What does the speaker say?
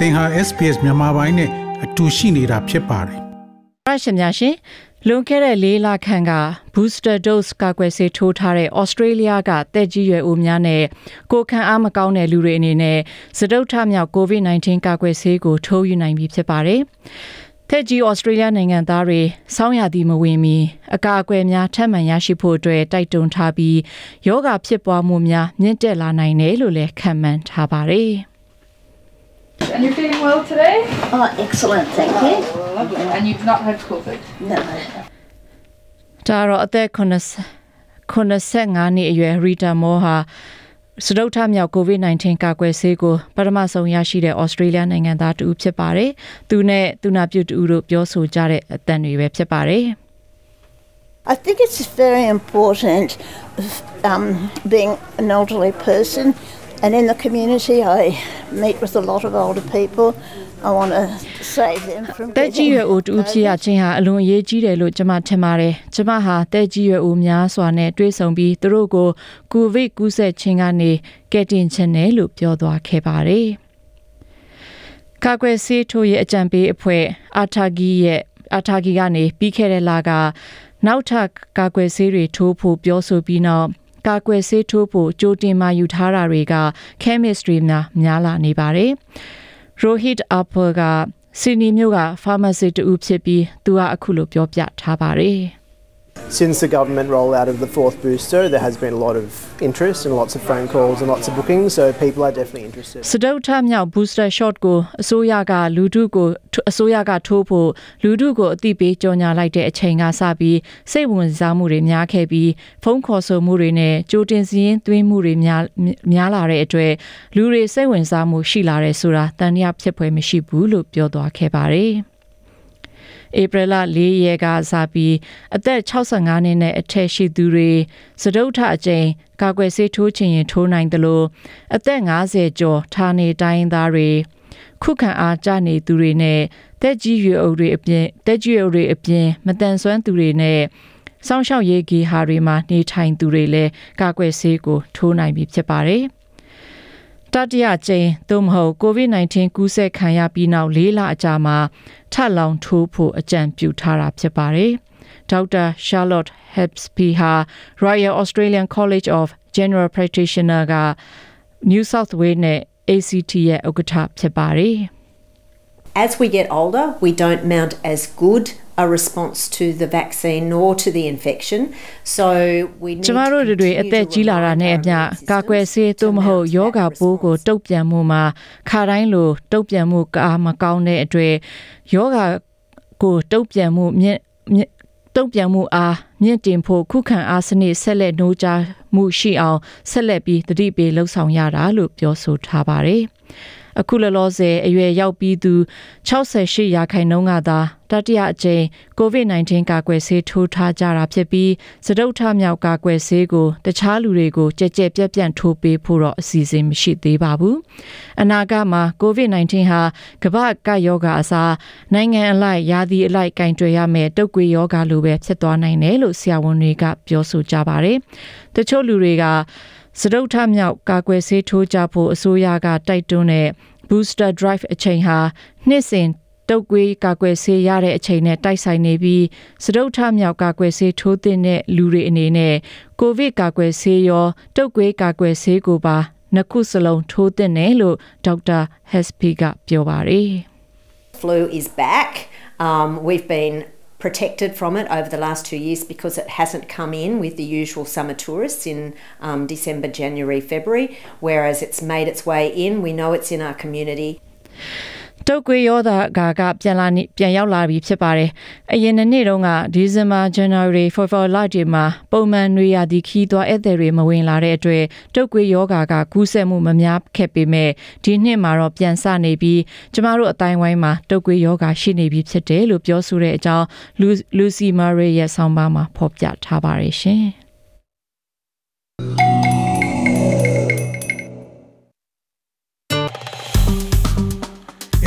သင်ဟာ SPS မြန်မာပိုင်းနဲ့အတူရှိနေတာဖြစ်ပါတယ်ရရှိများရှင်လွန်ခဲ့တဲ့၄လခန့်က booster dose ကာကွယ်ဆေးထိုးထားတဲ့ Australia ကတက်ကြီးရွယ်အိုများနဲ့ကိုယ်ခံအားမကောင်းတဲ့လူတွေအနေနဲ့စတုတ္ထမြောက် COVID-19 ကာကွယ်ဆေးကိုထိုးယူနိုင်ပြီဖြစ်ပါတယ်။တက်ကြီး Australia နိုင်ငံသားတွေစောင်းရသည်မဝင်မီအကာအကွယ်များထပ်မံရရှိဖို့အတွက်တိုက်တွန်းထားပြီးယောဂဖြစ်ပွားမှုများမြင့်တက်လာနိုင်တယ်လို့လည်းခန့်မှန်းထားပါတယ်။ And you're feeling well today? Oh, excellent, thank you. Lovely. And you've not had COVID? No. ဒါတော့အသက်80 85နှစ်အရွယ် Rita Moore ဟာစတုတ္ထမြောက် COVID-19 ကာကွယ်ဆေးကိုပထမဆုံးရရှိတဲ့ Australia နိုင်ငံသားတူဖြစ်ပါတယ်။သူနဲ့သူနာပြုတူတို့ပြောဆိုကြတဲ့အတန်တွေပဲဖြစ်ပါတယ်။ I think it's very important um, being an elderly person and in the community I meet with a lot of older people. I want to save them from တက်ကြီးရွယ်အိုတူဖြစ်ရခြင်းဟာအလွန်အရေးကြီးတယ်လို့ကျွန်မထင်ပါတယ်။ကျွန်မဟာတက်ကြီးရွယ်အိုများစွာနဲ့တွေ့ဆုံပြီးသူတို့ကိုကိုဗစ်ကူးစက်ခြင်းကနေကယ်တင်ခြင်းနဲ့လို့ပြောသွားခဲ့ပါတယ်။ကာကွယ်ဆေးထိုးရဲ့အကြံပေးအဖွဲ့အာထာဂီရဲ့အာထာဂီကနေပြီးခဲ့တဲ့လကနောက်ထပ်ကာကွယ်ဆေးတွေထိုးဖို့ပြောဆိုပြီးနောက် ကာကွယ်ဆေးထိုးဖို့ကြိုတင်မှယူထားတာတွေက chemistry များများလာနေပါတယ်။ Rohit Apple ကစီနီမြို့က pharmacy တူဖြစ်ပြီးသူကအခုလိုပြောပြထားပါတယ် Since the government rollout of the fourth booster, there has been a lot of interest and lots of phone calls and lots of bookings, so people are definitely interested. စတုထမြောက် booster shot ကိုအစိုးရကလူထုကိုအစိုးရကထိုးဖို့လူထုကိုအသိပေးကြော်ညာလိုက်တဲ့အချိန်ကစပြီးစိတ်ဝင်စားမှုတွေများခဲ့ပြီးဖုန်းခေါ်ဆိုမှုတွေနဲ့ကြိုတင်စည်းရင်းသွင်းမှုတွေများများလာတဲ့အတွက်လူတွေစိတ်ဝင်စားမှုရှိလာတယ်ဆိုတာတန်တရားဖြစ်ဖွယ်မရှိဘူးလို့ပြောသွားခဲ့ပါတယ်။ ဧပြီလ၄ရက်ကစပြီးအသက်65နှစ်နဲ့အထက်ရှိသူတွေစတုထအကျိန်ကာကွယ်ဆေးထိုးချင်ရင်ထိုးနိုင်တယ်လို့အသက်50ကျော်ဌာနေတိုင်းသားတွေခုခံအားကျနေသူတွေနဲ့တက်ကြီးရွယ်အိုတွေအပြင်တက်ကြီးရွယ်အိုတွေအပြင်မတန်ဆွမ်းသူတွေနဲ့စောင့်ရှောက်ရေးဂီဟာတွေမှာနေထိုင်သူတွေလည်းကာကွယ်ဆေးကိုထိုးနိုင်ပြီဖြစ်ပါတယ်။ တတိယကြိမ်သို့မဟုတ် COVID-19 ကူးစက်ခံရပြီးနောက်၄လအကြာမှာထပ်လောင်ထိုးဖို့အကြံပြုထားတာဖြစ်ပါတယ်။ဒေါက်တာ Charlotte Hepsby ဟာ Royal Australian College of General Practitioner က New South Wales နဲ့ ACT ရဲ့ဥက္ကဋ္ဌဖြစ်ပါတယ်။ As we get older, we don't mount as good a response to the vaccine nor to the infection. So we need ကျမတို့တွေအသက်ကြီးလာတာနဲ့အမျှကာကွယ်ဆေးသို့မဟုတ်ယောဂပိုးကိုတုတ်ပြန်မှုမှာခါတိုင်းလိုတုတ်ပြန်မှုကာမကောင်းတဲ့အတွေ့ယောဂကိုတုတ်ပြန်မှုမြင့်တုတ်ပြန်မှုအားမြင့်တင်ဖို့ခုခံအားစနစ်ဆက်လက်နှိုးကြားမှုရှိအောင်ဆက်လက်ပြီးတတိပေလှုပ်ဆောင်ရတာလို့ပြောဆိုထားပါတယ်။အခုလောလောဆယ်အရွယ်ရောက်ပြီးသူ68ရာခိုင်နှုန်းကသာတတိယအကြိမ် COVID-19 ကာကွယ်ဆေးထိုးထားကြတာဖြစ်ပြီးစတုထမြောက်ကာကွယ်ဆေးကိုတခြားလူတွေကိုကြက်ကြက်ပြက်ပြန့်ထိုးပေးဖို့တော့အစီအစဉ်မရှိသေးပါဘူး။အနာဂတ်မှာ COVID-19 ဟာကမ္ဘာ့ကပ်ရောဂါအစားနိုင်ငံအလိုက်ယာသီအလိုက်ကင်တွယ်ရမယ်တုပ်ကွေရောဂါလိုပဲဖြစ်သွားနိုင်တယ်လို့ဆရာဝန်တွေကပြောဆိုကြပါတယ်။တချို့လူတွေကစတုထမြောက်ကာကွယ်ဆေးထိုးကြဖို့အစိုးရကတိုက်တွန်းတဲ့ booster drive အချိန်ဟာနှစ်စဉ်တုတ်ကွေးကာကွယ်ဆေးရတဲ့အချိန်နဲ့တိုက်ဆိုင်နေပြီးစတုထမြောက်ကာကွယ်ဆေးထိုးတဲ့လူတွေအနေနဲ့ကိုဗစ်ကာကွယ်ဆေးရောတုတ်ကွေးကာကွယ်ဆေးကိုပါနှစ်ခုစလုံးထိုးတဲ့တယ်လို့ဒေါက်တာ Hespi ကပြောပါတယ် flu is back. Um, we've been protected from it over the last two years because it hasn't come in with the usual summer tourists in um, December, January, February, whereas it's made its way in. We know it's in our community. တုတ်ကွေးရောတာကကပြန်လာပြန်ရောက်လာပြီဖြစ်ပါတယ်။အရင်နှစ်နေ့တုန်းကဒီဇင်ဘာ January February လတွေမှာပုံမှန်နွေရာသီခီးသွားဧည့်သည်တွေမဝင်လာတဲ့အတွက်တုတ်ကွေးရောဂါကကူးစက်မှုမများခဲ့ပေမဲ့ဒီနှစ်မှာတော့ပြန်ဆနေပြီးကျမတို့အတိုင်းဝိုင်းမှာတုတ်ကွေးရောဂါရှိနေပြီဖြစ်တယ်လို့ပြောဆိုတဲ့အကြောင်း Lucy Murray ရဲ့ဆောင်းပါးမှာဖော်ပြထားပါတယ်ရှင်။